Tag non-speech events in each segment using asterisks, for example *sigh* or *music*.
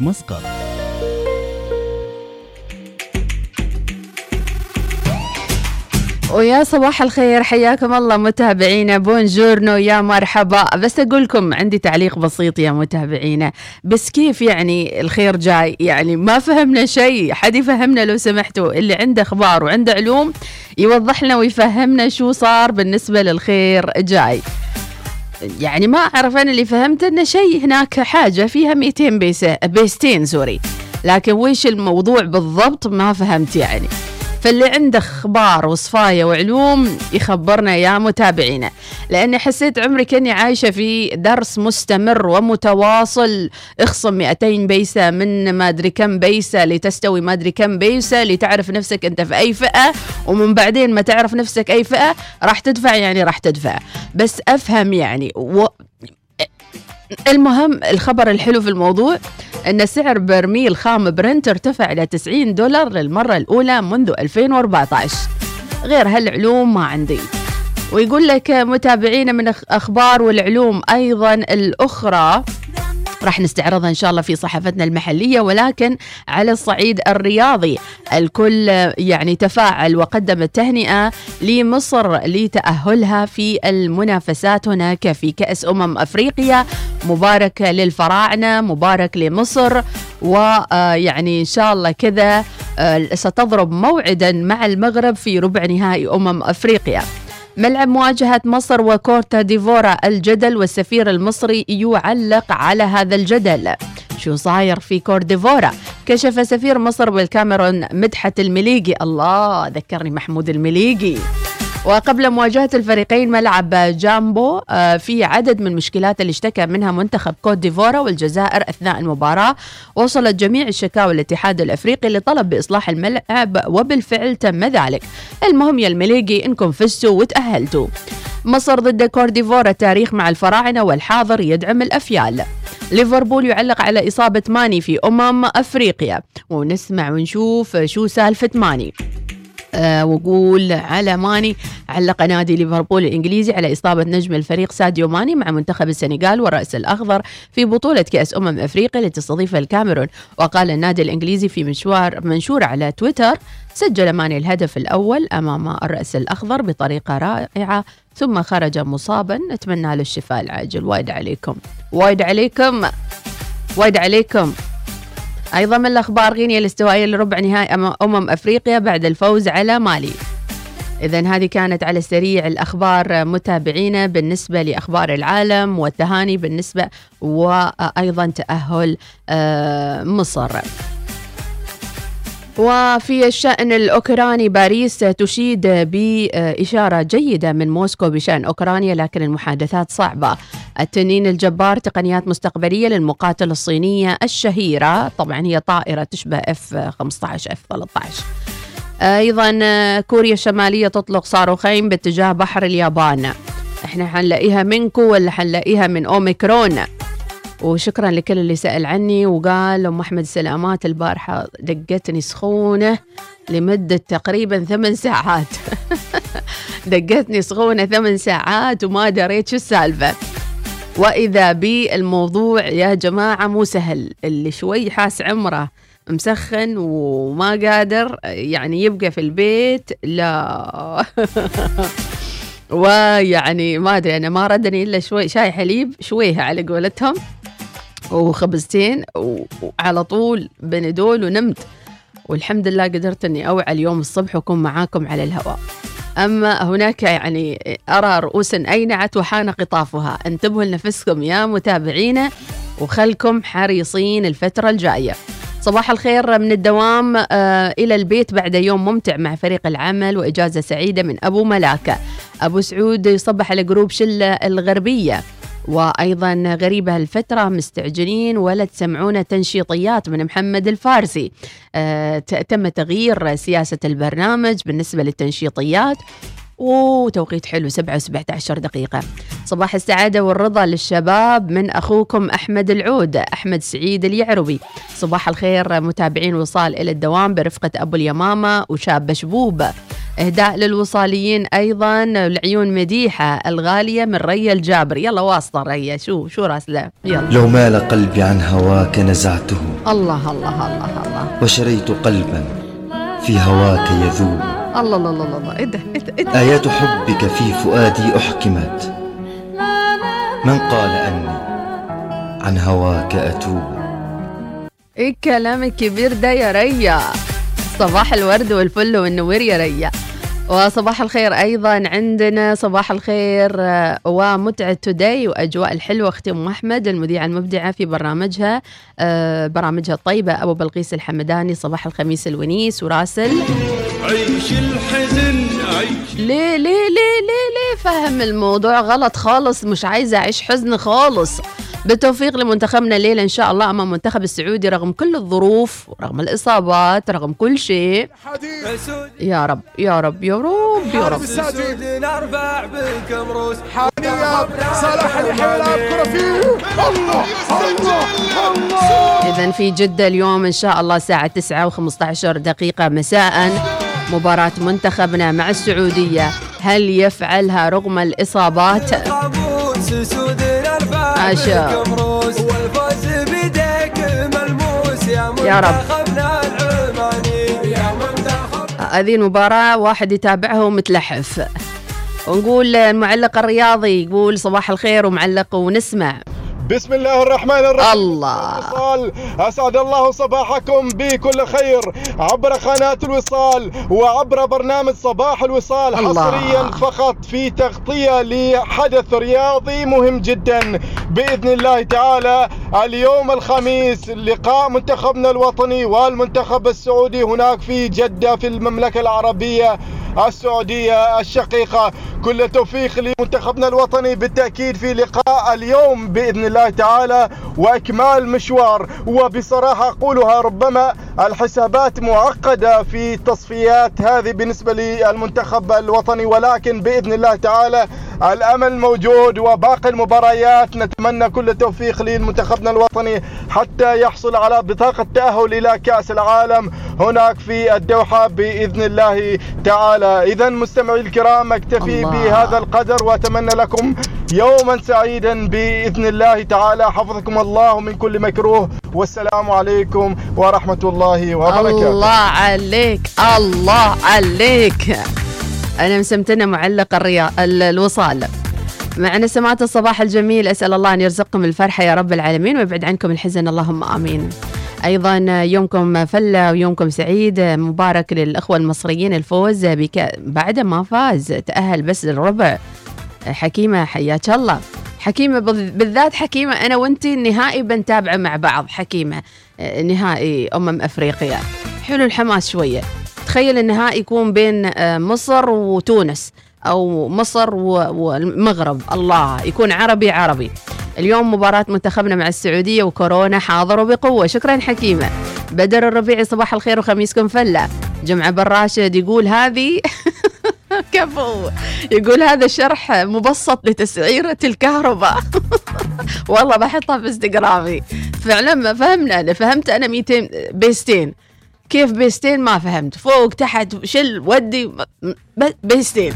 مسقط. ويا صباح الخير حياكم الله متابعينا. بونجورنو يا مرحبا. بس أقول لكم عندي تعليق بسيط يا متابعينا. بس كيف يعني الخير جاي؟ يعني ما فهمنا شيء. حد يفهمنا لو سمحتوا؟ اللي عنده أخبار وعنده علوم يوضح لنا ويفهمنا شو صار بالنسبة للخير جاي. يعني ما أعرف أنا اللي فهمت انه شيء هناك حاجة فيها 200 بيسه بيستين سوري. لكن وش الموضوع بالضبط ما فهمت يعني. فاللي عنده أخبار وصفايه وعلوم يخبرنا يا متابعينا. لأني حسيت عمري كأني عايشة في درس مستمر ومتواصل. اخصم 200 بيسة من ما أدري كم بيسة لتستوي ما أدري كم بيسة لتعرف نفسك أنت في أي فئة. ومن بعدين ما تعرف نفسك أي فئة راح تدفع يعني راح تدفع. بس أفهم يعني و... المهم الخبر الحلو في الموضوع أن سعر برميل خام برنت ارتفع إلى 90 دولار للمرة الأولى منذ 2014 غير هالعلوم ما عندي. ويقول لك متابعينا من أخبار والعلوم أيضا الأخرى. راح نستعرضها إن شاء الله في صحفتنا المحلية ولكن على الصعيد الرياضي الكل يعني تفاعل وقدم التهنئة لمصر لتأهلها في المنافسات هناك في كأس أمم أفريقيا. مبارك للفراعنة مبارك لمصر ويعني إن شاء الله كذا آه، ستضرب موعدا مع المغرب في ربع نهائي أمم أفريقيا. ملعب مواجهة مصر وكورتا ديفورا الجدل والسفير المصري يعلق على هذا الجدل. شو صاير في كوت ديفوار كشف سفير مصر بالكاميرون مدحت المليقي. الله ذكرني محمود المليقي. وقبل مواجهة الفريقين ملعب جابوما آه، في عدد من المشكلات اللي اشتكى منها منتخب كوت ديفوار والجزائر أثناء المباراة. وصلت جميع الشكاوى الاتحاد الأفريقي لطلب بإصلاح الملعب وبالفعل تم ذلك. المهم يا المليقي إنكم فزتوا وتأهلتوا. مصر ضد كوت ديفوار تاريخ مع الفراعنة والحاضر يدعم الأفيال. ليفربول يعلق على إصابة ماني في أمم أفريقيا. ونسمع ونشوف شو سالفة ماني. وقول على ماني علق نادي ليفربول الإنجليزي على إصابة نجم الفريق ساديو ماني مع منتخب السنغال والرأس الأخضر في بطولة كأس أمم أفريقيا التي تستضيفها الكاميرون. وقال النادي الإنجليزي في مشوار منشور على تويتر سجل ماني الهدف الأول أمام الرأس الأخضر بطريقة رائعة ثم خرج مصابا. نتمنى له الشفاء العاجل. وايد عليكم. وايد عليكم. وايد عليكم. أيضا من الأخبار غينيا الاستوائية لربع نهائي أمم أفريقيا بعد الفوز على مالي. إذا هذه كانت على السريع الأخبار متابعينا بالنسبة لأخبار العالم والتهاني بالنسبة وأيضا تأهل آه، مصر. وفي الشأن الأوكراني باريس تشيد بإشارة جيدة من موسكو بشأن أوكرانيا لكن المحادثات صعبة. التنين الجبار تقنيات مستقبلية للمقاتلة الصينية الشهيرة. طبعا هي طائرة تشبه اف 15 اف 13 أيضا كوريا الشمالية تطلق صاروخين باتجاه بحر اليابان. إحنا حنلاقيها منكو ولا حنلاقيها من أوميكرون؟ وشكرا لكل اللي سأل عني وقال أم أحمد سلامات البارحة دقتني سخونة لمدة تقريبا ثمان ساعات. *laughs* دقتني سخونة ثمان ساعات وما دريت شو السالفة. وإذا بي الموضوع يا جماعة مو سهل. اللي شوي حاس عمره مسخن وما قادر يعني يبقى في البيت لا. *laughs* ويعني ما أدري أنا ما ردني إلا شوي شاي حليب شويها على قولتهم وخبزتين وعلى طول بندول ونمت. والحمد لله قدرت إني أوعى اليوم الصبح وأكون معاكم على الهواء. أما هناك يعني أرى رؤوس أينعت وحان قطافها. انتبهوا لنفسكم يا متابعينا وخلكم حريصين الفترة الجاية. صباح الخير من الدوام آه إلى البيت بعد يوم ممتع مع فريق العمل وإجازة سعيدة من أبو ملاكة أبو سعود يصبح على جروب شلة الغربية. وأيضا غريبة الفترة مستعجلين ولا تسمعون تنشيطيات من محمد الفارسي. آه تم تغيير سياسة البرنامج بالنسبة للتنشيطيات. وتوقيت حلو 7 و17 دقيقة. صباح السعادة والرضا للشباب من أخوكم أحمد العود أحمد سعيد اليعربي. صباح الخير متابعين وصال إلى الدوام برفقة أبو اليمامة وشاب شبوب. إهداء للوصاليين أيضا العيون مديحة الغالية من ريا الجابر. يلا واسطة ريا شو شو راسله يلا. لو مال قلبي عن هواك نزعته. الله الله الله الله. وشريت قلبا في هواك يذوب. الله الله الله الله. إيه ده إيه ده إيه ده؟ آيات حبك في فؤادي أحكمت. من قال أني عن هواك أتوب؟ إيه الكلام الكبير ده يا ريا؟ صباح الورد والفل والنوير يا ريا. وصباح الخير أيضا عندنا صباح الخير آه، ومتعه توداي وأجواء الحلوة. أختي أم أحمد المذيعة المبدعة في برنامجها آه، برامجها الطيبة أبو بلقيس الحمداني صباح الخميس الونيس وراسل. عيش الحزن عيش. ليه ليه ليه ليه ليه فهم الموضوع غلط خالص؟ مش عايزة أعيش حزن خالص. بالتوفيق لمنتخبنا الليلة إن شاء الله. امام المنتخب السعودي رغم كل الظروف ورغم الإصابات رغم كل شيء يا رب يا رب يا رب يا رب. صلاح كرة فيه الله الله الله إذا في جدة اليوم إن شاء الله الساعة 9 و15 دقيقة مساء. مباراة منتخبنا مع السعودية هل يفعلها رغم اسود مروس والفوز بيديك ملموس يا يا رب. هذه المباراة واحد يتابعها ومتلحف ونقول المعلق الرياضي يقول صباح الخير ومعلق ونسمع. بسم الله الرحمن الرحيم. الله. الوصال. أسعد الله صباحكم بكل خير عبر قناة الوصال وعبر برنامج صباح الوصال الله. حصريا فقط في تغطية لحدث رياضي مهم جدا. بإذن الله تعالى اليوم الخميس لقاء منتخبنا الوطني والمنتخب السعودي هناك في جدة في المملكة العربية. السعودية الشقيقة. كل التوفيق لمنتخبنا الوطني. بالتأكيد في لقاء اليوم بإذن الله تعالى وإكمال مشوار. وبصراحة أقولها ربما الحسابات معقدة في التصفيات هذه بالنسبة للمنتخب الوطني. ولكن بإذن الله تعالى الأمل موجود وباقي المباريات نتمنى كل التوفيق لمنتخبنا الوطني حتى يحصل على بطاقة تأهل إلى كأس العالم هناك في الدوحة بإذن الله تعالى. إذا مستمعي الكرام أكتفي الله. بهذا القدر وأتمنى لكم يوما سعيدا بإذن الله تعالى. حفظكم الله من كل مكروه. والسلام عليكم ورحمة الله وبركاته. الله عليك الله عليك. أنا مسمتنا معلق الريا... ال- الوصال. معنا سماعة الصباح الجميل أسأل الله أن يرزقكم الفرحة يا رب العالمين ويبعد عنكم الحزن اللهم آمين. أيضا يومكم فلة ويومكم سعيد مبارك للأخوة المصريين الفوز بك... بعد ما فاز تأهل بس للربع. حكيمة حياك الله. حكيمة بال- بالذات حكيمة أنا وأنتي النهائي بنتابعه مع بعض. حكيمة آه، نهائي أمم أفريقيا. حلو الحماس شوية. تخيل النهائي يكون بين آه، مصر وتونس أو مصر والمغرب. الله يكون عربي عربي. اليوم مباراة منتخبنا مع السعودية وكورونا حاضرة بقوة. شكرا حكيمة. بدر الربيعي صباح الخير وخميسكم فلة. جمعة بن راشد يقول هذه *laughs* كفو. يقول هذا شرح مبسط لتسعيرة الكهرباء. *laughs* والله بحطها في إنستغرامي. فعلا ما فهمنا. أنا فهمت أنا 200 بيستين. كيف بيستين ما فهمت. فوق تحت شل ودي بيستين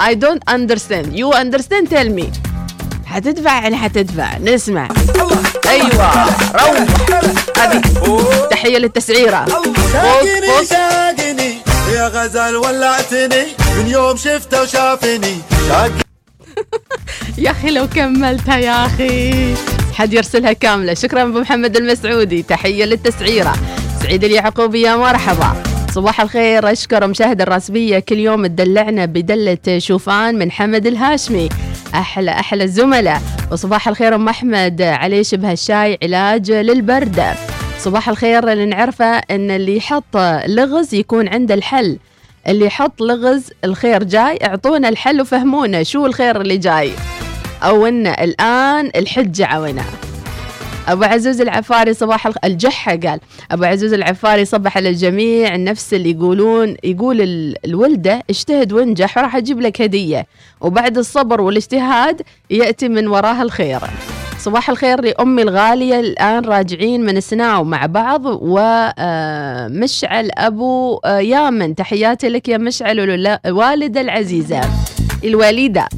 I don't understand. You understand? Tell me. حتدفع يعني حتدفع. نسمع. أيوه. روح. هذه تحية للتسعيرة. فوق فوق. يا غزال ولعتني. من يوم شفته وشافني. *laughs* يا أخي لو كملتها يا أخي. حد يرسلها كاملة. شكرا أبو محمد المسعودي. تحية للتسعيرة. سعيد اليعقوبي يا مرحبا. صباح الخير أشكر مشاهد الراسبيه كل يوم تدلعنا بدلة شوفان من حمد الهاشمي. أحلى أحلى الزملاء. وصباح الخير أم أحمد. عليه شبه الشاي علاج للبرد. صباح الخير اللي نعرفه إن اللي يحط لغز يكون عنده الحل. اللي يحط لغز الخير جاي. أعطونا الحل وفهمونا شو الخير اللي جاي. أو إن الآن الحجه عونا. أبو عزوز العفاري صباح الخ... الجحه قال أبو عزوز العفاري صبح على الجميع نفس اللي يقولون يقول ال... الولدة اجتهد وانجح وراح أجيب لك هدية. وبعد الصبر والاجتهاد يأتي من وراها الخير. صباح الخير لأمي الغالية الآن راجعين من سناو مع بعض ومشعل أبو آه، يامن. تحياتي لك يا مشعل والوالدة العزيزة. الوالدة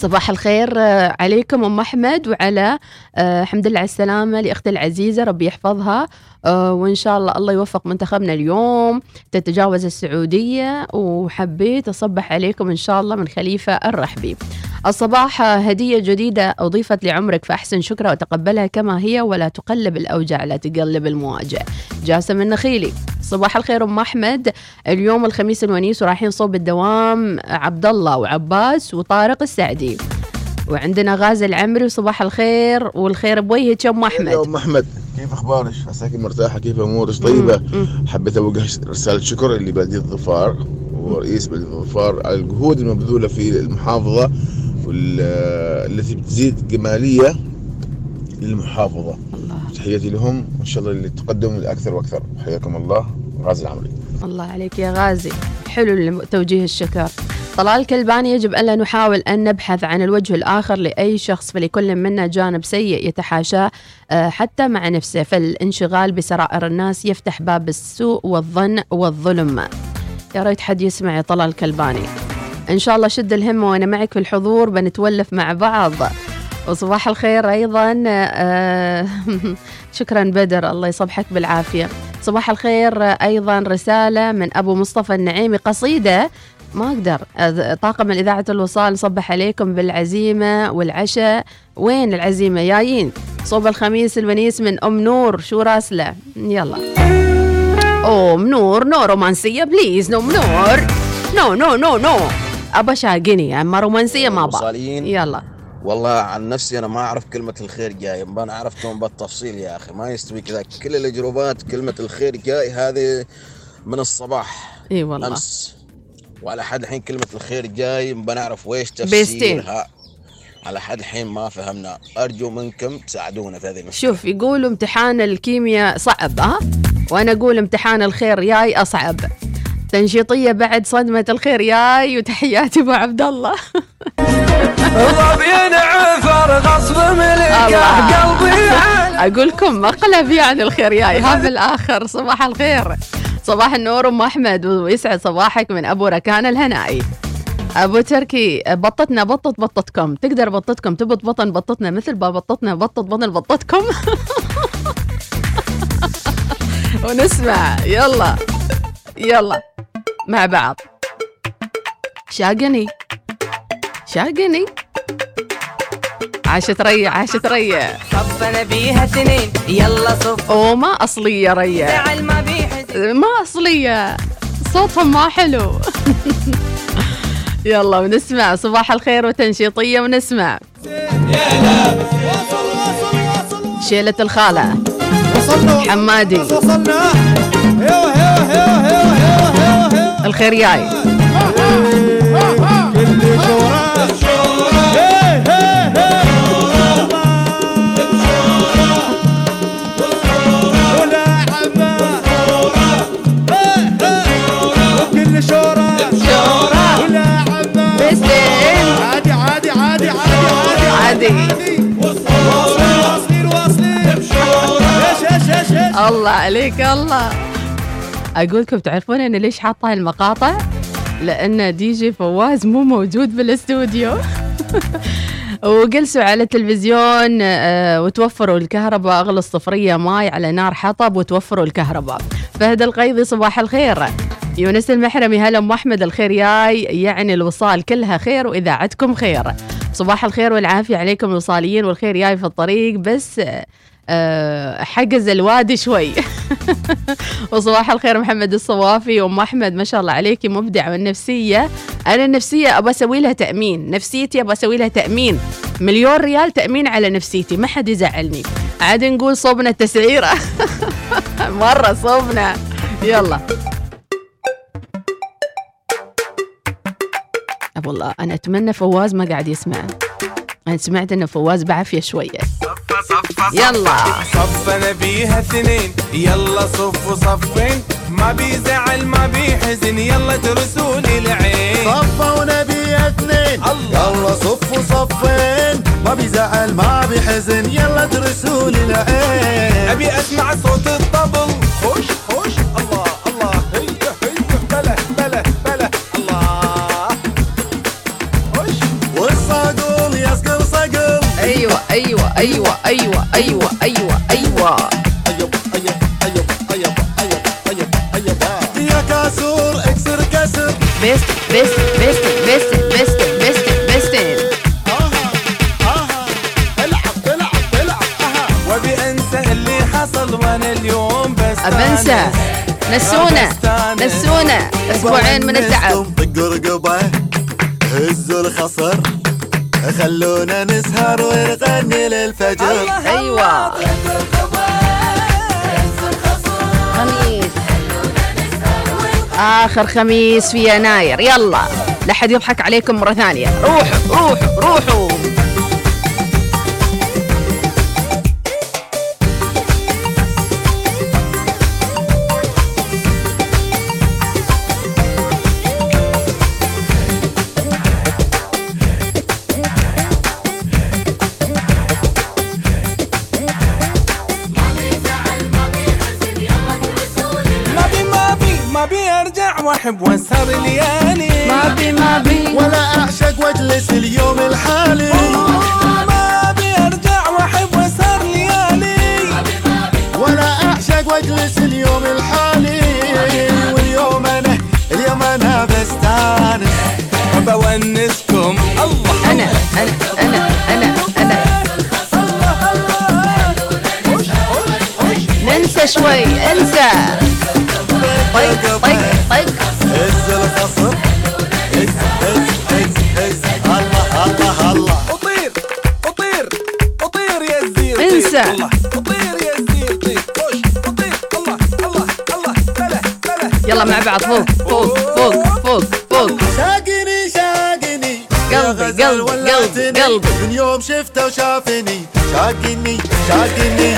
صباح الخير آه، عليكم أم أحمد وعلى آه، الحمد لله على السلامة لأختي العزيزة ربي يحفظها آه، وإن شاء الله الله يوفق منتخبنا اليوم تتجاوز السعودية وحبيت أصبح عليكم إن شاء الله من خليفة الرحبي. الصباح هدية جديدة أضيفت لعمرك فأحسن شكرا وتقبلها كما هي ولا تقلب الأوجاع لا تقلب المواجع. جاسم النخيلي صباح الخير أم أحمد. اليوم الخميس الونيس ورايحين صوب الدوام عبد الله وعباس وطارق السعدي. وعندنا غازي العمري وصباح الخير والخير بوجهك يا أم أحمد. يا أم أحمد. كيف أخبارك؟ عساك مرتاحة؟ كيف أمورك؟ طيبة؟ حبيت اوجه رسالة شكر لبلديه ظفار ورئيس بلديه ظفار على الجهود المبذولة في المحافظة. وال- التي بتزيد جمالية للمحافظة. الله. تحياتي لهم وإن شاء الله للتقدم الاكثر وأكثر. حياكم الله غازي العمري. الله عليك يا غازي. حلو توجيه الشكر. طلال كلباني يجب ألا نحاول أن نبحث عن الوجه الآخر لأي شخص فلكل منا جانب سيء يتحاشاه آه، حتى مع نفسه. فالانشغال بسرائر الناس يفتح باب السوء والظن والظلم. يا ريت حد يسمع يا طلال كلباني. إن شاء الله شد الهمة وأنا معك في الحضور بنتولف مع بعض. وصباح الخير أيضا آه، *laughs* شكرا بدر الله يصبحك بالعافية. صباح الخير أيضا رسالة من أبو مصطفى النعيمي قصيدة ما أقدر طاقم الإذاعة الوصال نصبح عليكم بالعزيمة والعشاء. وين العزيمة؟ جايين صوب الخميس الونيس من أم نور شو راسلة؟ يلا. أم نور نو رومانسية بليز نو نور. نو نو نو نو. أبا شاقني رومانسية ما با وصاليين يلا. والله عن نفسي أنا ما أعرف كلمة الخير جاي ما أنا عرفتهم بالتفصيل يا أخي ما يستوي كذا. كل الأجروبات كلمة الخير جاي هذه من الصباح. إي والله. أمس. وعلى حد الحين كلمة الخير جاي بنعرف ويش بيستين. تفسيرها على حد الحين ما فهمنا. أرجو منكم تساعدونا في هذه المشكلة. شوف يقولوا امتحان الكيمياء صعب ها؟ وأنا أقول امتحان الخير جاي أصعب. تنشيطية بعد صدمة الخير. جاي وتحياتي أبو عبد الله الظبيان عفر غصب ملكه. قلبي عن أقول لكم مقلب يعني الخير. جاي ها بالاخر صباح الخير. صباح النور أم أحمد ويسعد صباحك من أبو ركان الهنائي. أبو تركي بطتنا بطت بطتكم. تقدر بطتكم تبط بطن بطتنا مثل ما بطتنا بطت بطن بطتكم. *laughs* ونسمع. يلا. يلا مع بعض. شاقني. شاقني. عاشت ريا عاشت ريا. صفنا بيها اثنين يلا صف. وما أصلية ريا. زعل ما ما أصلية. صوتهم ما حلو. *laughs* يلا ونسمع صباح الخير وتنشيطية ونسمع. شيلة الخالة. حمادي. وصلنا. الخير إيش الله عليك الله أقول لكم تعرفون أنا ليش حاطة المقاطع؟ لأن دي جي فواز مو موجود بالاستوديو *laughs* وجلسوا على التلفزيون آه، وتوفروا الكهرباء أغلى الصفرية ماي على نار حطب وتوفروا الكهرباء. فهد القيضي صباح الخير. يونس المحرمي هلا أم أحمد الخير جاي يعني الوصال كلها خير وإذاعتكم خير. صباح الخير والعافية عليكم الوصاليين والخير جاي في الطريق. بس آه، حجز الوادي شوي. *laughs* وصباح الخير محمد الصوافي وأم أحمد. ما شاء الله عليكي مبدع والنفسية. أنا النفسيه ابى أسوي لها تأمين. نفسيتي ابى أسوي لها تأمين. مليون ريال تأمين على نفسيتي. ما حد يزعلني. عاد نقول صوبنا التسعيرة. *laughs* مرة صوبنا. يلا. والله أنا أتمنى فواز ما قاعد يسمع. أنا سمعت إن فواز بعافية شوية. يلا. صفنا بيها اثنين. يلا صفوا صفين. ما بيزعل ما بيحزن. يلا ترسوا لي العين. صفوا نبي اثنين. الله. يلا صفوا صفين. ما بيزعل ما بيحزن. يلا ترسول العين. أبي أسمع صوت الطبل. خوش خوش. أيب أيب أيب أيب أيب أيب يا كاسور اكسر كسر بيست بيست بيست بيست بيست بيست بيست آها آها العب العب العب. آها وابي أنسى اللي حصل وأنا اليوم بس أبنسى نسونا نسونا. أسبوعين من التعب. طقوا رقبة هزوا الخصر. خلونا نسهر ونغني للفجر. أيوه. خميس. آخر خميس في يناير. يلا لا حد يضحك عليكم مرة ثانية. روحوا روحوا روحوا. واحب واسهر ليالي ما بي ما بي. ولا أعشق وأجلس اليوم الحالي. ما بي أرجع وأحب واسهر ليالي ولا أعشق وأجلس اليوم الحالي. واليوم أنا اليوم أنا بستانس. بونسكم الله. أنا أنا أنا أنا أنا. ننسى شوي انسى. طيق طيق يلا مع بعض فوق فوق فوق فوق فوق. شاقني شاقني. قلبي، قلبي،. قلبي، قلبي. من يوم شفته وشافني. شاقني شاقني.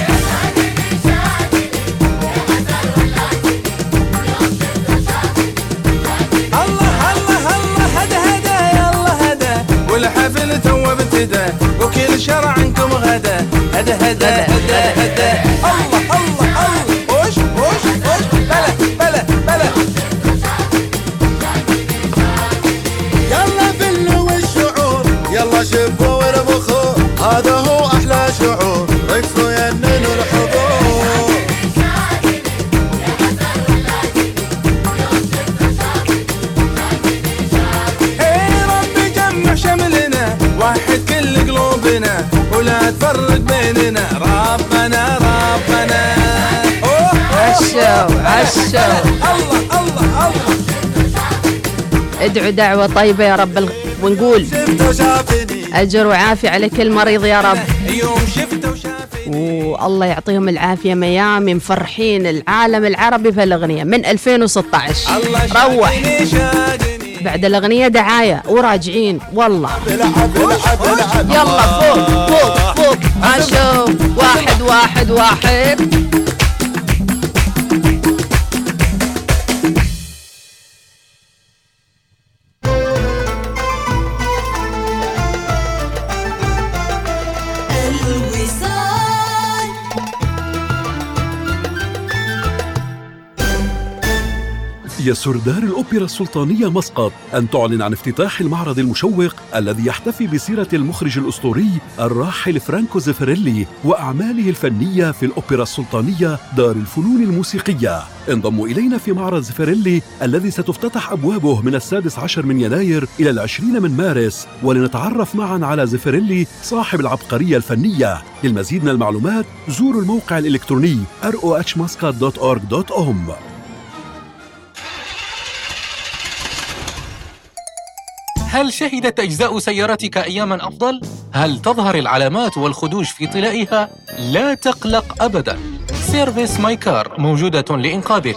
والحفل تو ابتدى. وكل شرع عنكم غدا. هدا هدا هدا هدا الله الله. الله الله الله ادعوا دعوة طيبة يا رب ونقول أجر وعافية على كل مريض يا رب. والله يعطيهم العافية ميامي مفرحين العالم العربي في الأغنية من 2016 الله روح. بعد الأغنية دعاية وراجعين. والله. يلا فوق فوق فوق. عشو. واحد واحد واحد. يسر دار الأوبرا السلطانية مسقط أن تعلن عن افتتاح المعرض المشوق الذي يحتفي بسيرة المخرج الأسطوري الراحل فرانكو زيفريلي وأعماله الفنية في الأوبرا السلطانية دار الفنون الموسيقية. انضموا إلينا في معرض زيفريلي الذي ستفتتح أبوابه من السادس عشر من يناير إلى العشرين من مارس ولنتعرف معا على زيفريلي صاحب العبقرية الفنية. للمزيد من المعلومات زوروا الموقع الإلكتروني rohmuscat.org.om هل شهدت أجزاء سيارتك أياماً أفضل؟ هل تظهر العلامات والخدوش في طلائها؟ لا تقلق أبداً Service My Car موجودة لإنقاذك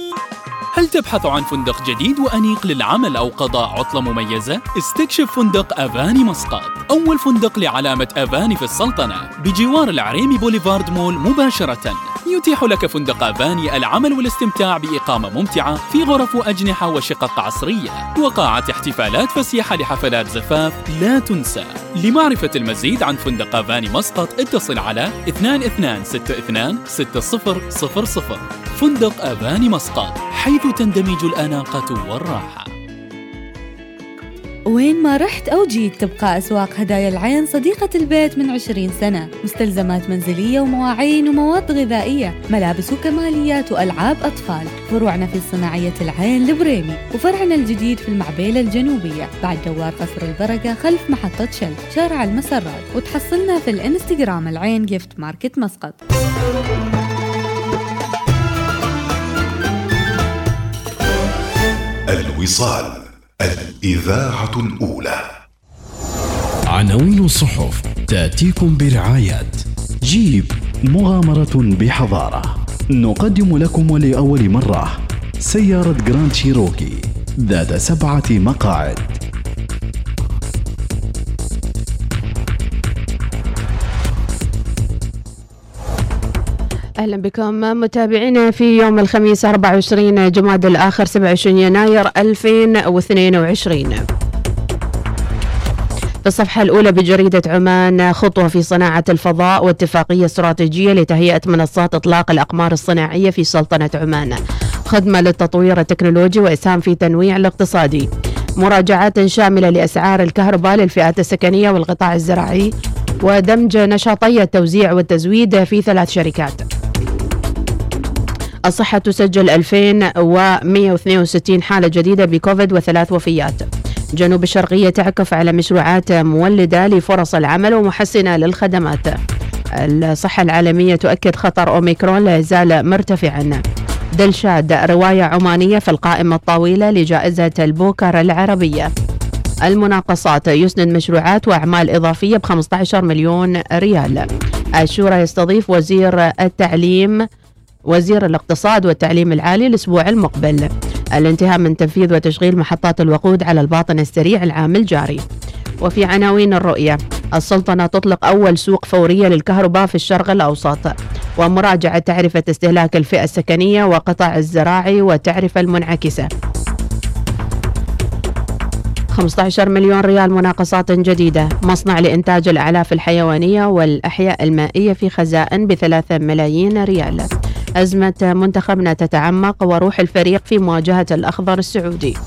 هل تبحث عن فندق جديد وأنيق للعمل أو قضاء عطلة مميزة؟ استكشف فندق أفاني مسقط أول فندق لعلامة أفاني في السلطنة بجوار العريمي بوليفارد مول مباشرة يتيح لك فندق أفاني العمل والاستمتاع بإقامة ممتعة في غرف وأجنحة وشقق عصرية. وقاعة احتفالات فسيحة لحفلات زفاف لا تنسى. لمعرفة المزيد عن فندق أفاني مسقط اتصل على 2262 6000 فندق أفاني مسقط حيث تندمج الأناقة والراحة. وين ما رحت أو جيت تبقى أسواق هدايا العين صديقة البيت من 20 سنة. مستلزمات منزلية ومواعين ومواد غذائية ملابس وكماليات وألعاب أطفال. فروعنا في صناعية العين البريمي وفرعنا الجديد في المعبيلة الجنوبية. بعد دوار قصر البركة خلف محطة شل شارع المسرات وتحصلنا في الإنستغرام العين Gift Market مسقط. الوصال. الإذاعة الأولى. عناوين الصحف تأتيكم برعاية. جيب مغامرة بحضارة. نقدم لكم ولأول مرة سيارة Grand Cherokee ذات سبعة مقاعد. أهلا بكم. متابعينا في يوم الخميس 24 جماد الآخر 27 يناير 2022 في الصفحة الأولى بجريدة عمان خطوة في صناعة الفضاء واتفاقية استراتيجية لتهيئة منصات إطلاق الأقمار الصناعية في سلطنة عمان. خدمة للتطوير التكنولوجي وإسهام في تنويع الاقتصادي. مراجعات شاملة لأسعار الكهرباء للفئات السكنية والقطاع الزراعي. ودمج نشاطي التوزيع والتزويد في ثلاث شركات. الصحة تسجل 2162 حالة جديدة بكوفيد وثلاث وفيات. جنوب الشرقية تعكف على مشروعات مولدة لفرص العمل ومحسنة للخدمات. الصحة العالمية تؤكد خطر أوميكرون لا يزال مرتفعا. دلشاد رواية عمانية في القائمة الطويلة لجائزة البوكر العربية. المناقصات يسند مشروعات وأعمال إضافية ب 15 مليون ريال. الشورى يستضيف وزير التعليم وزير الاقتصاد والتعليم العالي الأسبوع المقبل. الانتهاء من تنفيذ وتشغيل محطات الوقود على الباطن السريع العام الجاري. وفي عناوين الرؤية السلطنة تطلق أول سوق فورية للكهرباء في الشرق الأوسط. ومراجعة تعرفة استهلاك الفئة السكنية وقطاع الزراعي والتعرفة المنعكسة. 15 مليون ريال مناقصات جديدة. مصنع لإنتاج الأعلاف الحيوانية والأحياء المائية في خزائن بثلاثة ملايين ريال. أزمة منتخبنا تتعمق وروح الفريق في مواجهة الأخضر السعودي.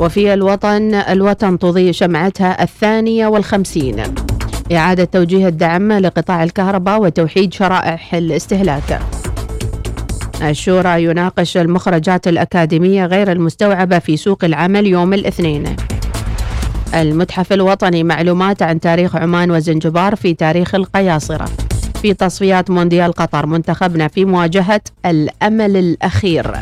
وفي الوطن الوطن تضيء شمعتها الثانية والخمسين. إعادة توجيه الدعم لقطاع الكهرباء وتوحيد شرائح الاستهلاك. الشورى يناقش المخرجات الأكاديمية غير المستوعبة في سوق العمل يوم الاثنين. المتحف الوطني معلومات عن تاريخ عمان وزنجبار في تاريخ القياصرة. في تصفيات مونديال قطر منتخبنا في مواجهة الأمل الأخير.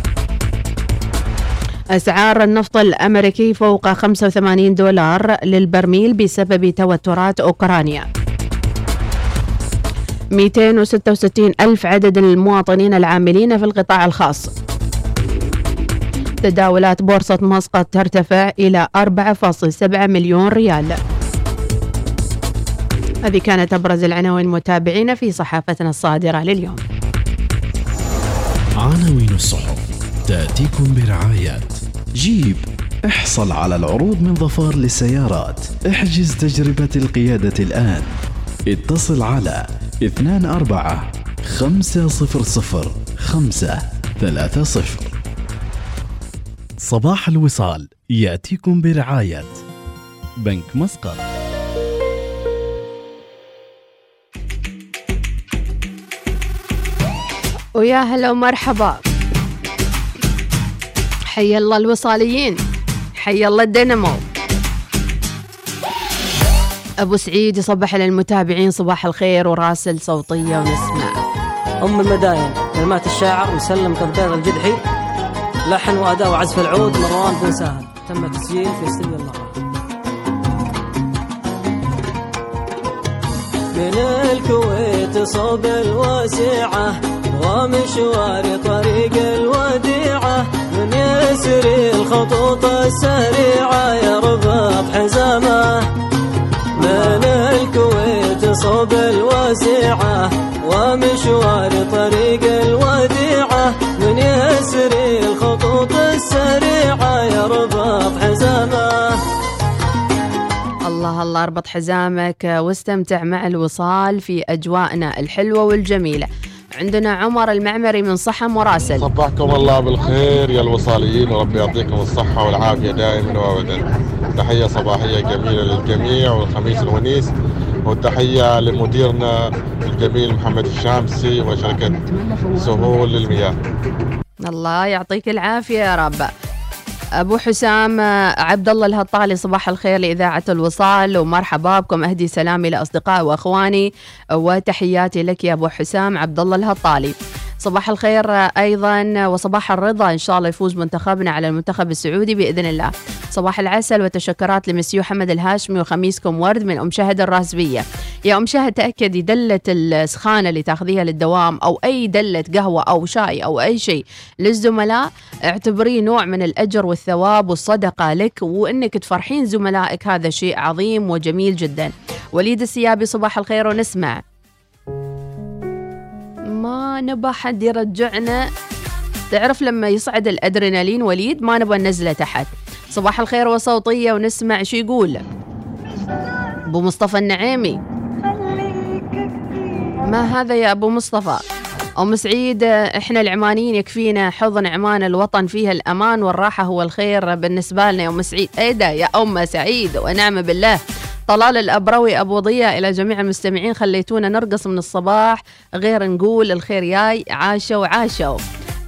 أسعار النفط الأمريكي فوق 85 دولار للبرميل بسبب توترات أوكرانيا. 266 ألف عدد المواطنين العاملين في القطاع الخاص. تداولات بورصة مسقط ترتفع إلى 4.7 مليون ريال. هذه كانت أبرز العناوين متابعين في صحافتنا الصادرة لليوم. عناوين الصحف تأتيكم برعاية. جيب احصل على العروض من ظفار للسيارات. احجز تجربة القيادة الآن. اتصل على 24 500 530 صباح الوصال يأتيكم برعاية. بنك مسقط. ويا هلا ومرحبا. حي الله الوصاليين حي الله الدينامو. أبو سعيد يصبح على المتابعين صباح الخير وراسل صوتية ونسمع. أم المداين كلمات الشاعر مسلم قبيض الجدحي لحن وأداء وعزف العود مروان بن سهل. تم تسجيل في استديو الله من الكويت صوب الواسعة ومشوار طريق الوديعة يسري الخطوط السريعة يربط حزامة. من الكويت صوب الوسيعة ومشوار طريق الوديعة من يسري الخطوط السريعة يربط حزامة. الله الله أربط حزامك واستمتع مع الوصال في أجواءنا الحلوة والجميلة. عندنا عمر المعمري من صحم وراسل صبحكم الله بالخير يا الوصاليين وربي يعطيكم الصحة والعافية دائما وابدا. تحية صباحية جميلة للجميع والخميس الونيس وتحية لمديرنا الجميل محمد الشامسي وشركة سهول للمياه. الله يعطيك العافية يا رب. أبو حسام عبد الله الهطالي صباح الخير لإذاعة الوصال ومرحبا بكم. أهدي سلامي لأصدقائي وأخواني وتحياتي لك يا أبو حسام عبد الله الهطالي. صباح الخير أيضا وصباح الرضا إن شاء الله يفوز منتخبنا على المنتخب السعودي بإذن الله. صباح العسل وتشكرات لمسيو حمد الهاشمي وخميسكم ورد من أم شهد الراسبيه يا أم شهد تاكدي دلة السخانة اللي تاخذيها للدوام أو أي دلة قهوة أو شاي أو أي شيء للزملاء. اعتبريه نوع من الأجر والثواب والصدقة لك وإنك تفرحين زملائك هذا شيء عظيم وجميل جدا. وليد السيابي صباح الخير ونسمع. ما نبى حد يرجعنا. تعرف لما يصعد الأدرينالين وليد ما نبغى ننزله تحت. صباح الخير وصوتية ونسمع شو يقول. أبو مصطفى النعيمي. ما هذا يا أبو مصطفى؟ أم سعيد إحنا العمانيين يكفينا حضن عمان الوطن فيها الأمان والراحة هو الخير بالنسبة لنا يا أم سعيد. إيه ده يا أم سعيد ونعم بالله. طلال الأبروي أبو ضياء إلى جميع المستمعين خليتونا نرقص من الصباح. غير نقول الخير ياي عاشوا عاشوا.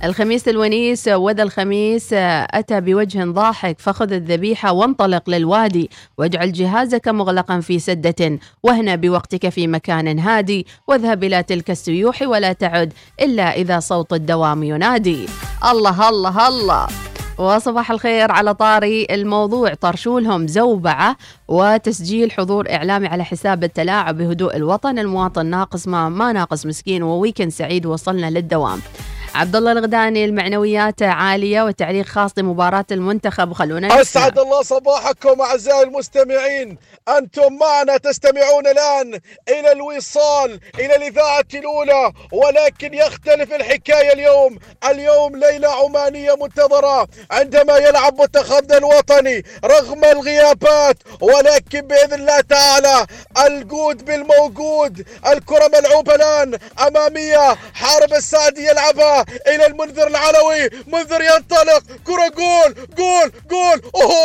الخميس الونيس وذا الخميس أتى بوجه ضاحك فخذ الذبيحة وانطلق للوادي. واجعل جهازك مغلقا في سدة. واهنى بوقتك في مكان هادي. واذهب إلى تلك السيوح ولا تعد إلا إذا صوت الدوام ينادي. الله الله الله. وصباح الخير على طاري الموضوع. طرشولهم زوبعة وتسجيل حضور إعلامي على حساب التلاعب بهدوء الوطن. المواطن ناقص ما ما ناقص مسكين وويكند سعيد. وصلنا للدوام. عبد الله الغداني المعنويات عالية وتعليق خاص لمباراة المنتخب. وخلونا نسمع. أسعد الله صباحكم أعزائي المستمعين. أنتم معنا تستمعون الآن إلى الوصال إلى الإذاعة الأولى ولكن يختلف الحكاية اليوم. اليوم ليلة عمانية منتظرة عندما يلعب منتخبنا الوطني رغم الغيابات. ولكن بإذن الله تعالى الجود بالموجود الكرة ملعوبة الآن أمامية حارب السعدي يلعبها إلى المنذر العلوي. منذر ينطلق. كرة جول جول جول. أوه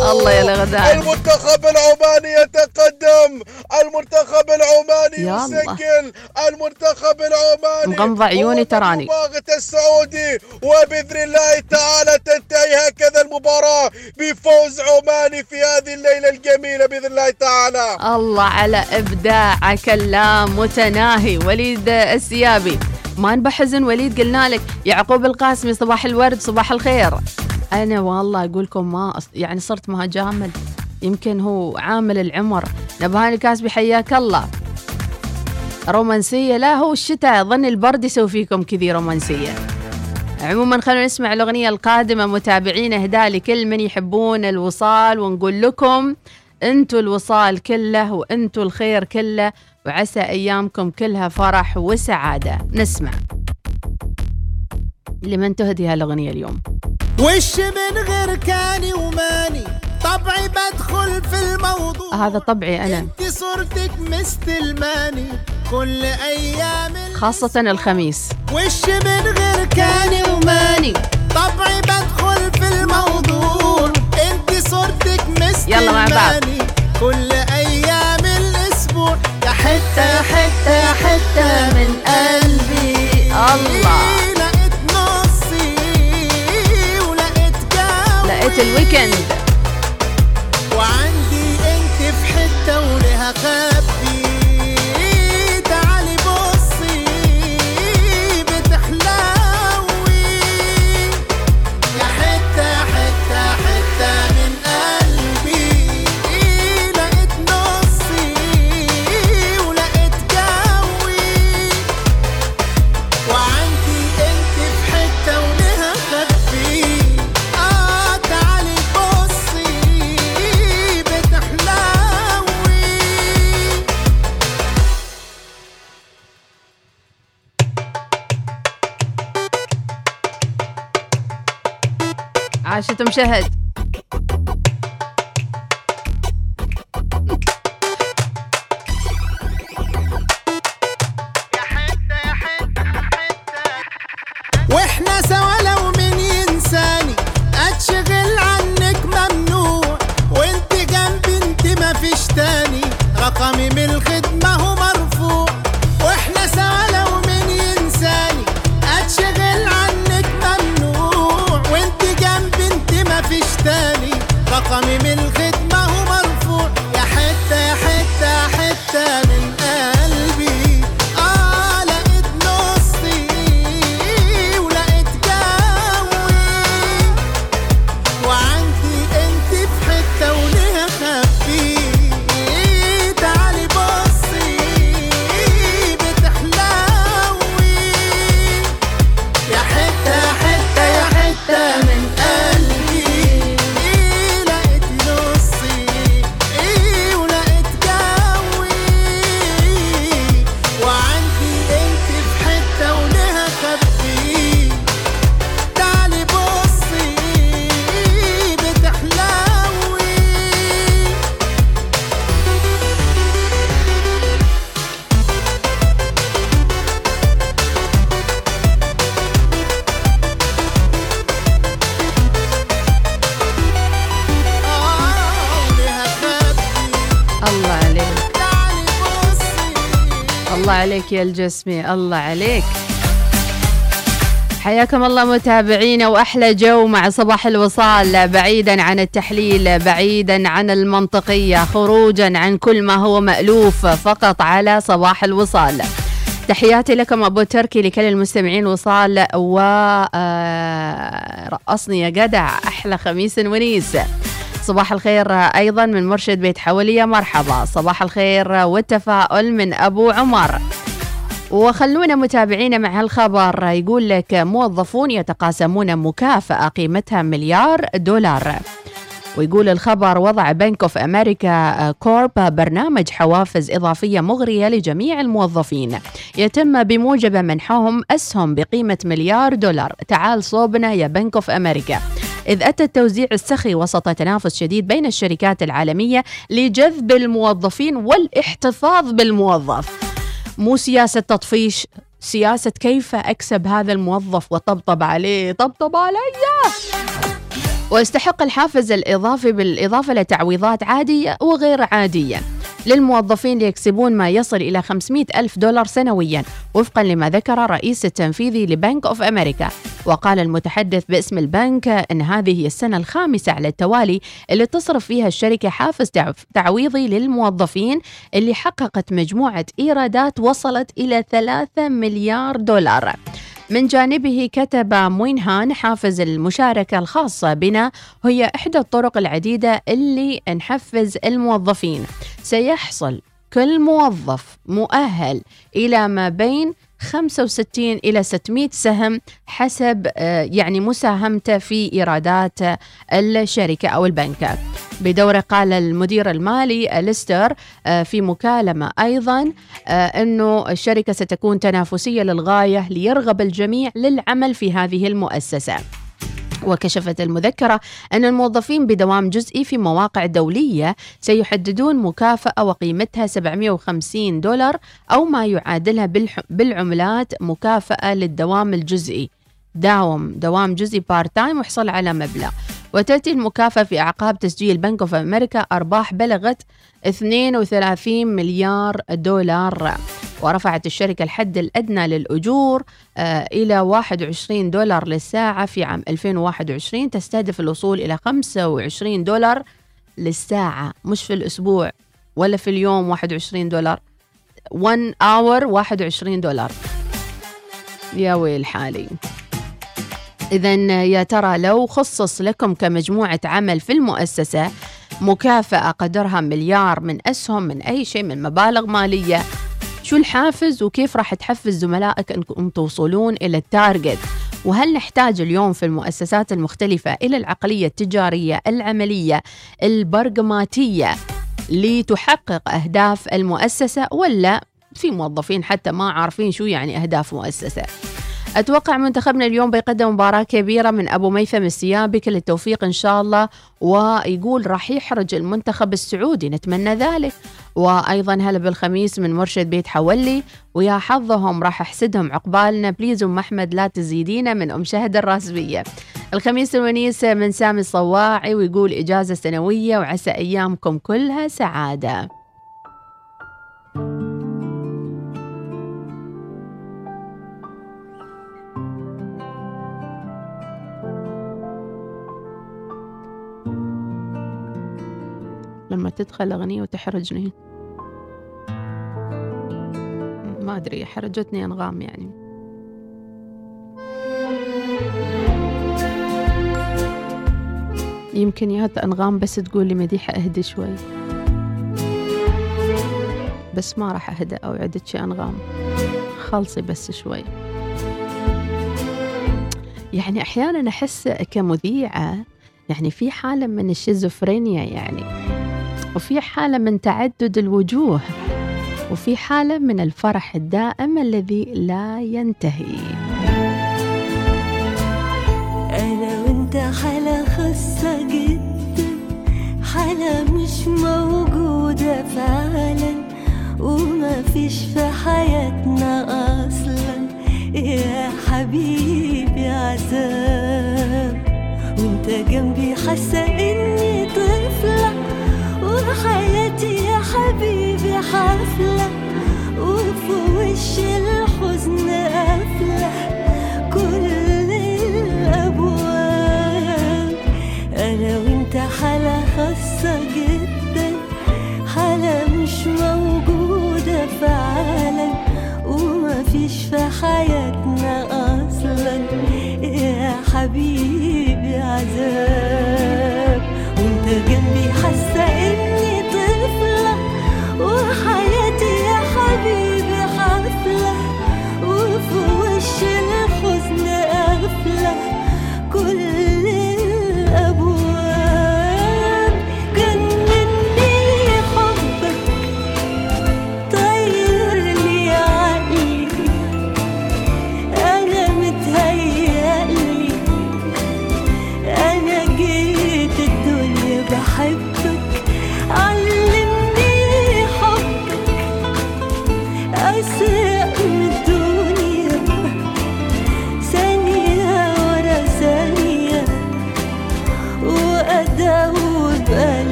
الله يا الغداني المنتخب العماني يتقدم. المنتخب العماني. يسجل. المنتخب العماني مغمضة عيوني تراني. السعودي. وبإذن الله تعالى تنتهي هكذا المباراة بفوز عماني في هذه الليلة الجميلة بإذن الله تعالى. الله على إبداع كلام متناهي وليد السيابي. ما نبى حزن وليد؟ قلنا لك. يعقوب القاسمي صباح الورد صباح الخير. أنا والله أقول لكم ما يعني صرت ما جامد يمكن هو عامل العمر. نبهاني الكاسبي حياك الله. رومانسية لا هو الشتاء. ظن البرد يسوي فيكم كذي رومانسية. عموما خلونا نسمع الأغنية القادمة متابعين إهداء لكل من يحبون الوصال ونقول لكم أنتوا الوصال كله وأنتوا الخير كله وعسى أيامكم كلها فرح وسعادة. نسمع. لمن تهدي هالأغنية اليوم؟ وش من غير كاني وماني؟ طبعي بدخل في الموضوع. هذا طبعي أنا. انت صورتك مستلماني كل أيام خاصة الخميس. وش من غير كاني وماني؟ طبعي بدخل في الموضوع. انت صورتك يلا مع بعض. مستلماني كل أيام الأسبوع. يا حتة يا حتة يا حتة من قلبي. الله. الويكند. وعندي انت في حتة ولها خبي صوت الجسمي الله عليك. حياكم الله متابعينا وأحلى جو مع صباح الوصال. بعيدا عن التحليل بعيدا عن المنطقية خروجا عن كل ما هو مألوف فقط على صباح الوصال. تحياتي لكم أبو تركي لكل المستمعين وصال و آه، رقصني يا جدع أحلى خميس ونيس. صباح الخير أيضا من مرشد بيت حولية مرحبا. صباح الخير والتفاؤل من أبو عمر. وخلونا متابعينا مع هالخبر. يقول لك موظفون يتقاسمون مكافأة قيمتها مليار دولار. ويقول الخبر وضع Bank of America Corp برنامج حوافز إضافية مغرية لجميع الموظفين. يتم بموجب منحهم أسهم بقيمة مليار دولار. تعال صوبنا يا Bank of America إذ أتى التوزيع السخي وسط تنافس شديد بين الشركات العالمية لجذب الموظفين والاحتفاظ بالموظف. مو سياسة تطفيش سياسة كيف أكسب هذا الموظف وطبطب عليه؟ طبطب علي! ويستحق الحافز الإضافي بالإضافة لتعويضات عادية وغير عادية. للموظفين ليكسبون ما يصل إلى 500 ألف دولار سنويا وفقا لما ذكر الرئيس التنفيذي لبنك أوف أمريكا. وقال المتحدث باسم البنك أن هذه هي السنة الخامسة على التوالي اللي تصرف فيها الشركة حافز تعويضي للموظفين اللي حققت مجموعة إيرادات وصلت إلى 3 مليار دولار. من جانبه كتب موينهان حافز المشاركة الخاصة بنا. هي إحدى الطرق العديدة اللي نحفز الموظفين. سيحصل كل موظف مؤهل إلى ما بين 65 إلى 600 سهم حسب آه، يعني مساهمته في إيرادات الشركة أو البنك بدوره قال المدير المالي ليستر آه، في مكالمة أيضا آه، أنه الشركة ستكون تنافسية للغاية ليرغب الجميع للعمل في هذه المؤسسة. وكشفت المذكرة أن الموظفين بدوام جزئي في مواقع دولية سيحددون مكافأة وقيمتها 750 دولار أو ما يعادلها بالعملات مكافأة للدوام الجزئي. داوم دوام جزئي part time وحصل على مبلغ. وتأتي المكافأة في أعقاب تسجيل Bank of America أرباح بلغت 32 مليار دولار. ورفعت الشركة الحد الأدنى للأجور آه، إلى 21 دولار للساعة في عام 2021 تستهدف الوصول إلى 25 دولار للساعة. مش في الأسبوع ولا في اليوم 21 دولار. 1 hour 21 دولار. يا ويل حالي. إذا يا ترى لو خصص لكم كمجموعة عمل في المؤسسة مكافأة قدرها مليار من أسهم من أي شيء من مبالغ مالية شو الحافز وكيف راح تحفز زملائك أنكم توصلون إلى التارجت؟ وهل نحتاج اليوم في المؤسسات المختلفة إلى العقلية التجارية العملية البرغماتية لتحقق أهداف المؤسسة ولا في موظفين حتى ما عارفين شو يعني أهداف مؤسسة؟ أتوقع منتخبنا اليوم بيقدم مباراة كبيرة من أبو ميثم السيابي كل التوفيق إن شاء الله ويقول راح يحرج المنتخب السعودي نتمنى ذلك. وأيضا هلا بالخميس من مرشد بيت حولي ويا حظهم راح أحسدهم عقبالنا. please أم أحمد لا تزيدينا من أم شهد الراسبية الخميس الونيس من سامي الصواعي ويقول إجازة سنوية وعسى أيامكم كلها سعادة. تدخل أغنية وتحرجني. ما أدري حرجتني أنغام يعني. يمكن يا أنغام بس تقول لي مديحة أهدي شوي. بس ما راح أهدى أوعدك يا أنغام. خلصي بس شوي. يعني أحيانا أحس كمذيعة يعني في حالة من الشيزوفرينيا يعني. وفي حالة من تعدد الوجوه وفي حالة من الفرح الدائم الذي لا ينتهي. أنا وأنت حالة خاصة جدا حالة مش موجودة فعلا وما فيش في حياتنا أصلا. يا حبيبي عذاب وأنت جنبي حاسة وحياتي يا حبيبي حفلة وفي وش الحزن قافلة. كل الأبواب أنا وأنت حالة خاصة جدا. حالة مش موجودة فعلا وما فيش في حياتنا أصلا. يا حبيبي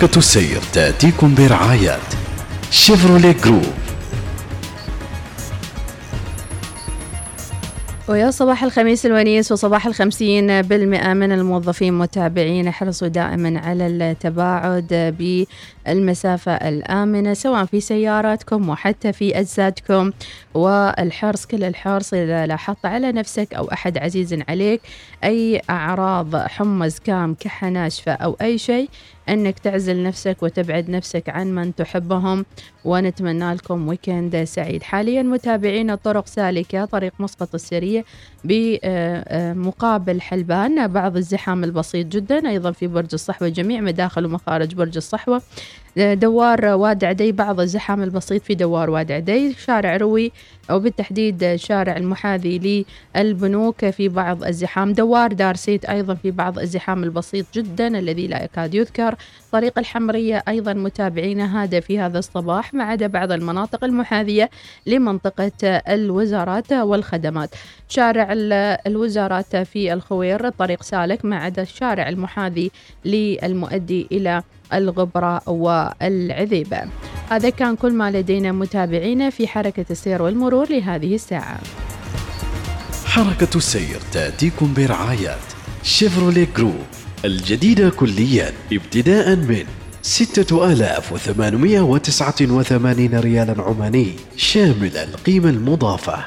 حركة السير تأتيكم برعاية شيفروليه جروب. ويا صباح الخميس الونيس وصباح الخمسين بالمئة من الموظفين متابعين احرصوا دائما على التباعد بالمسافة الآمنة سواء في سياراتكم وحتى في أجسادكم. والحرص كل الحرص إذا لاحظت على نفسك أو أحد عزيز عليك أي أعراض حمى زكام كحة ناشفة أو أي شيء أنك تعزل نفسك وتبعد نفسك عن من تحبهم. ونتمنى لكم ويكند سعيد. حاليا متابعين الطرق سالكة طريق مسقط السريع بمقابل حلبان بعض الزحام البسيط جدا أيضا في برج الصحوة جميع مداخل ومخارج برج الصحوة. دوار واد عدي بعض الزحام البسيط في دوار واد عدي. شارع روي وبالتحديد شارع المحاذي للبنوك في بعض الزحام. دوار دار سيت أيضا في بعض الزحام البسيط جدا الذي لا يكاد يذكر. طريق الحمرية أيضا متابعينا هذا في هذا الصباح ما عدا بعض المناطق المحاذية لمنطقة الوزارات والخدمات. شارع الوزارات في الخوير طريق سالك ما عدا الشارع المحاذي للمؤدي إلى الغبرة والعذيبة. هذا كان كل ما لدينا متابعينا في حركة السير والمرور لهذه الساعة. حركة السير تأتيكم برعاية Chevrolet Groove. الجديدة كليا ابتداء من 6889 ريالا عماني شامل القيمة المضافة.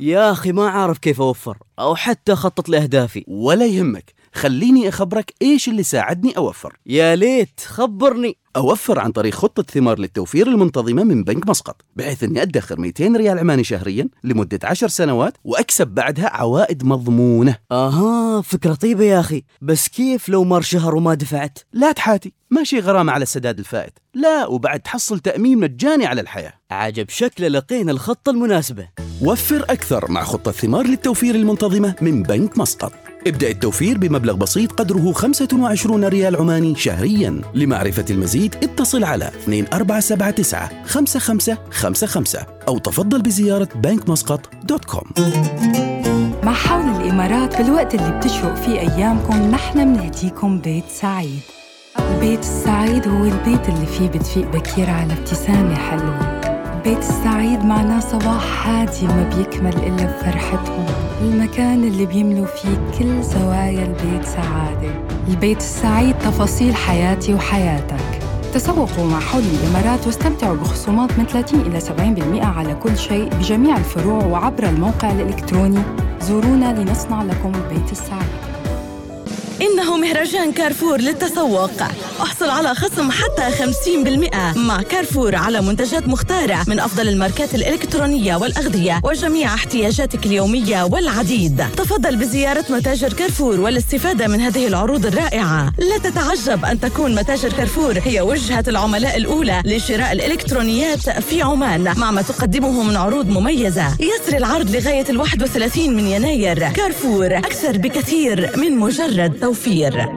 يا أخي ما أعرف كيف أوفر أو حتى أخطط لأهدافي. ولا يهمك. خليني أخبرك إيش اللي ساعدني أوفر. يا ليت خبرني. أوفر عن طريق خطة ثمار للتوفير المنتظمة من بنك مسقط بحيث أني أدخر 200 ريال عماني شهريا لمدة 10 سنوات وأكسب بعدها عوائد مضمونة. آها فكرة طيبة يا أخي. بس كيف لو مر شهر وما دفعت؟ لا تحاتي ماشي غرامة على السداد الفائت. لا وبعد تحصل تأمين مجاني على الحياة. عجب شكله لقينا الخطة المناسبة. وفر أكثر مع خطة ثمار للتوفير المنتظمة من بنك مسقط. ابدأ التوفير بمبلغ بسيط قدره 25 ريال عماني شهريا. لمعرفة المزيد اتصل على 2479 5555 أو تفضل بزيارة كوم. مع حول الإمارات في الوقت اللي بتشرق فيه أيامكم نحن بنهديكم بيت سعيد. البيت السعيد هو البيت اللي فيه بتفيق بكير على ابتسامة حلوة. البيت السعيد معناه صباح هادي ما بيكمل إلا بفرحتهم المكان اللي بيملوا فيه كل زوايا البيت سعادة. البيت السعيد تفاصيل حياتي وحياتك. تسوقوا مع حول الإمارات واستمتعوا بخصومات من 30 إلى 70% على كل شيء بجميع الفروع وعبر الموقع الإلكتروني. زورونا لنصنع لكم البيت السعيد. إنه مهرجان كارفور للتسوق. أحصل على خصم حتى 50% مع كارفور على منتجات مختارة من أفضل الماركات الإلكترونية والأغذية وجميع احتياجاتك اليومية والعديد. تفضل بزيارة متاجر كارفور والاستفادة من هذه العروض الرائعة. لا تتعجب أن تكون متاجر كارفور. هي وجهة العملاء الأولى لشراء الإلكترونيات في عمان مع ما تقدمه من عروض مميزة. يسري العرض لغاية ال 31 من يناير. كارفور أكثر بكثير من مجرد توفير.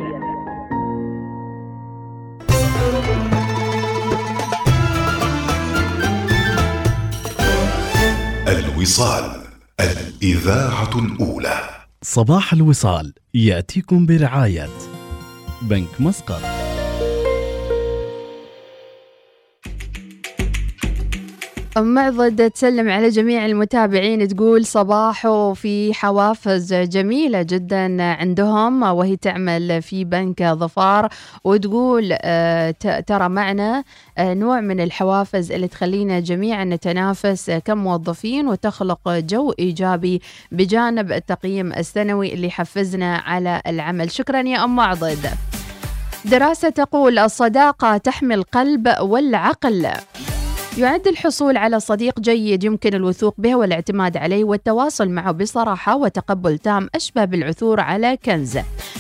الوصال الإذاعة الأولى. صباح الوصال يأتيكم برعاية بنك مسقط. معضد تسلم على جميع المتابعين تقول صباح وفي حوافز جميلة جدا عندهم وهي تعمل في بنك ظفار وتقول آه، ترى معنا آه، نوع من الحوافز اللي تخلينا جميعا نتنافس كموظفين وتخلق جو إيجابي بجانب التقييم السنوي اللي يحفزنا على العمل. شكرا يا أم معضد دراسة تقول الصداقة تحمي القلب والعقل. يعد الحصول على صديق جيد يمكن الوثوق به والاعتماد عليه والتواصل معه بصراحة وتقبل تام أشبه بالعثور على كنز.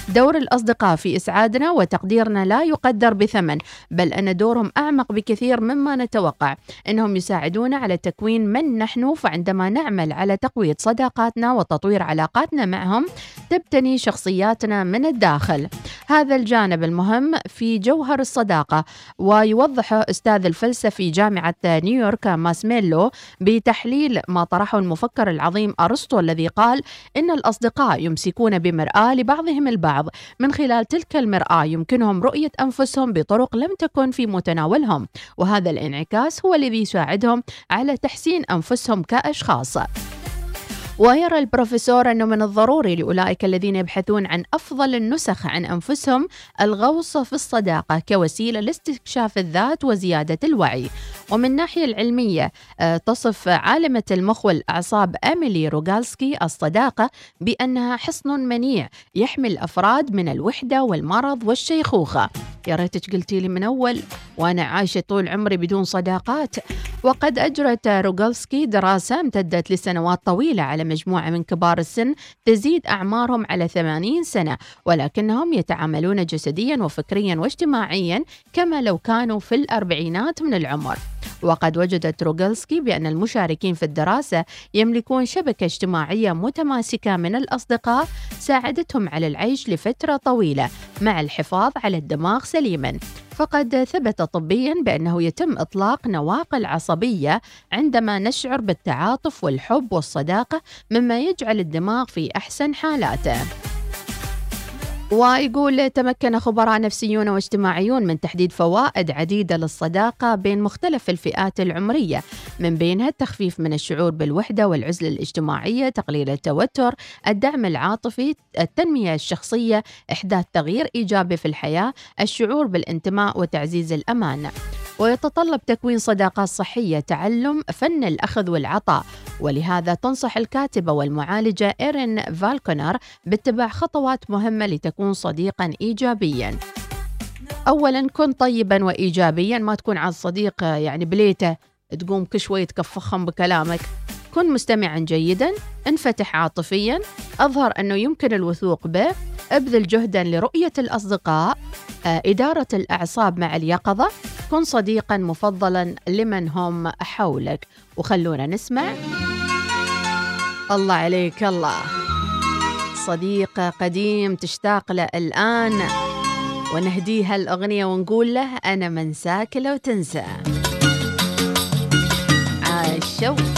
دور الأصدقاء في إسعادنا وتقديرنا لا يقدر بثمن بل أن دورهم أعمق بكثير مما نتوقع. إنهم يساعدونا على تكوين من نحن فعندما نعمل على تقوية صداقاتنا وتطوير علاقاتنا معهم تبتني شخصياتنا من الداخل. هذا الجانب المهم في جوهر الصداقة ويوضحه أستاذ الفلسفي جامعة نيويورك ماسميلو بتحليل ما طرحه المفكر العظيم أرسطو الذي قال إن الأصدقاء يمسكون بمرآة لبعضهم البعض. من خلال تلك المرآة يمكنهم رؤية أنفسهم بطرق لم تكن في متناولهم. وهذا الانعكاس هو الذي يساعدهم على تحسين أنفسهم كأشخاص. ويرى البروفيسور أنه من الضروري لأولئك الذين يبحثون عن أفضل النسخ عن أنفسهم الغوص في الصداقة كوسيلة لاستكشاف الذات وزيادة الوعي. ومن الناحية العلمية آه، تصف عالمة المخ والأعصاب أميلي روغالسكي الصداقة بأنها حصن منيع يحمي الأفراد من الوحدة والمرض والشيخوخة. يا ريتك قلتي لي من أول؟ وأنا عايشة طول عمري بدون صداقات. وقد أجرت روغالسكي دراسة امتدت لسنوات طويلة على مجموعة من كبار السن تزيد أعمارهم على 80 سنة ولكنهم يتعاملون جسديا وفكريا واجتماعيا كما لو كانوا في الأربعينات من العمر. وقد وجدت روغلسكي بأن المشاركين في الدراسة يملكون شبكة اجتماعية متماسكة من الأصدقاء ساعدتهم على العيش لفترة طويلة مع الحفاظ على الدماغ سليما. فقد ثبت طبيا بأنه يتم إطلاق نواقل عصبية عندما نشعر بالتعاطف والحب والصداقة مما يجعل الدماغ في أحسن حالاته. ويقول تمكن خبراء نفسيون واجتماعيون من تحديد فوائد عديدة للصداقة بين مختلف الفئات العمرية من بينها التخفيف من الشعور بالوحدة والعزلة الاجتماعية تقليل التوتر الدعم العاطفي التنمية الشخصية إحداث تغيير إيجابي في الحياة الشعور بالانتماء وتعزيز الأمان. ويتطلب تكوين صداقات صحية تعلم فن الأخذ والعطاء. ولهذا تنصح الكاتبة والمعالجة إيرين فالكونر باتباع خطوات مهمة لتكون صديقا إيجابيا. أولا كن طيبا وإيجابيا ما تكون على الصديق يعني بليته تقوم كل شوي تكفخهم بكلامك. كن مستمعا جيدا انفتح عاطفيا أظهر أنه يمكن الوثوق به ابذل جهدا لرؤية الأصدقاء آه، إدارة الأعصاب مع اليقظة. كن صديقا مفضلا لمن هم حولك. وخلونا نسمع. الله عليك الله. صديق قديم تشتاق له الآن. ونهديه الأغنية ونقول له أنا منساك لو تنسى. عاشوا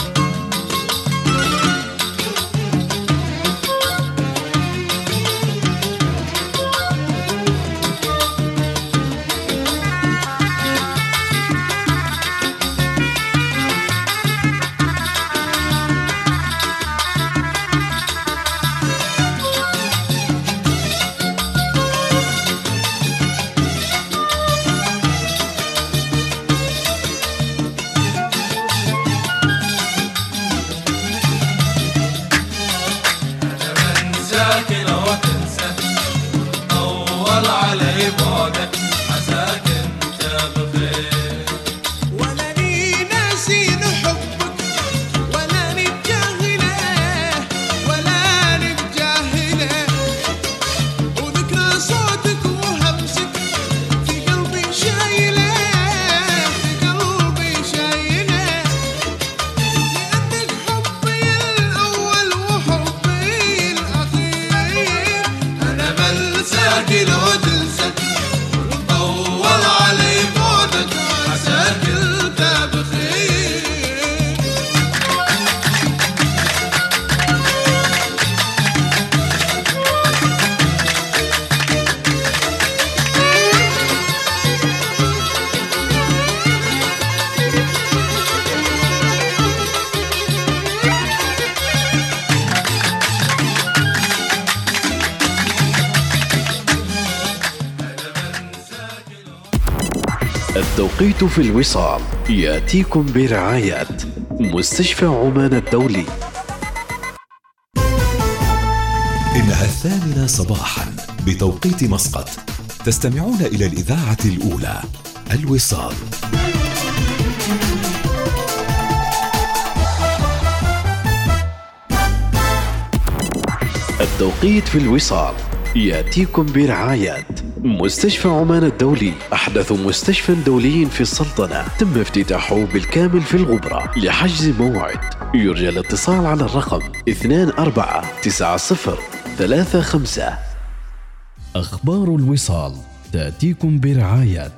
التوقيت في الوصال. يأتيكم برعاية مستشفى عمان الدولي. إنها الثامنة صباحا بتوقيت مسقط. تستمعون إلى الإذاعة الأولى الوصال. التوقيت في الوصال. يأتيكم برعاية مستشفى عمان الدولي. أحدث مستشفى دولي في السلطنة. تم افتتاحه بالكامل في الغبرة لحجز موعد. يرجى الاتصال على الرقم 2490 35 أخبار الوصال تأتيكم برعاية.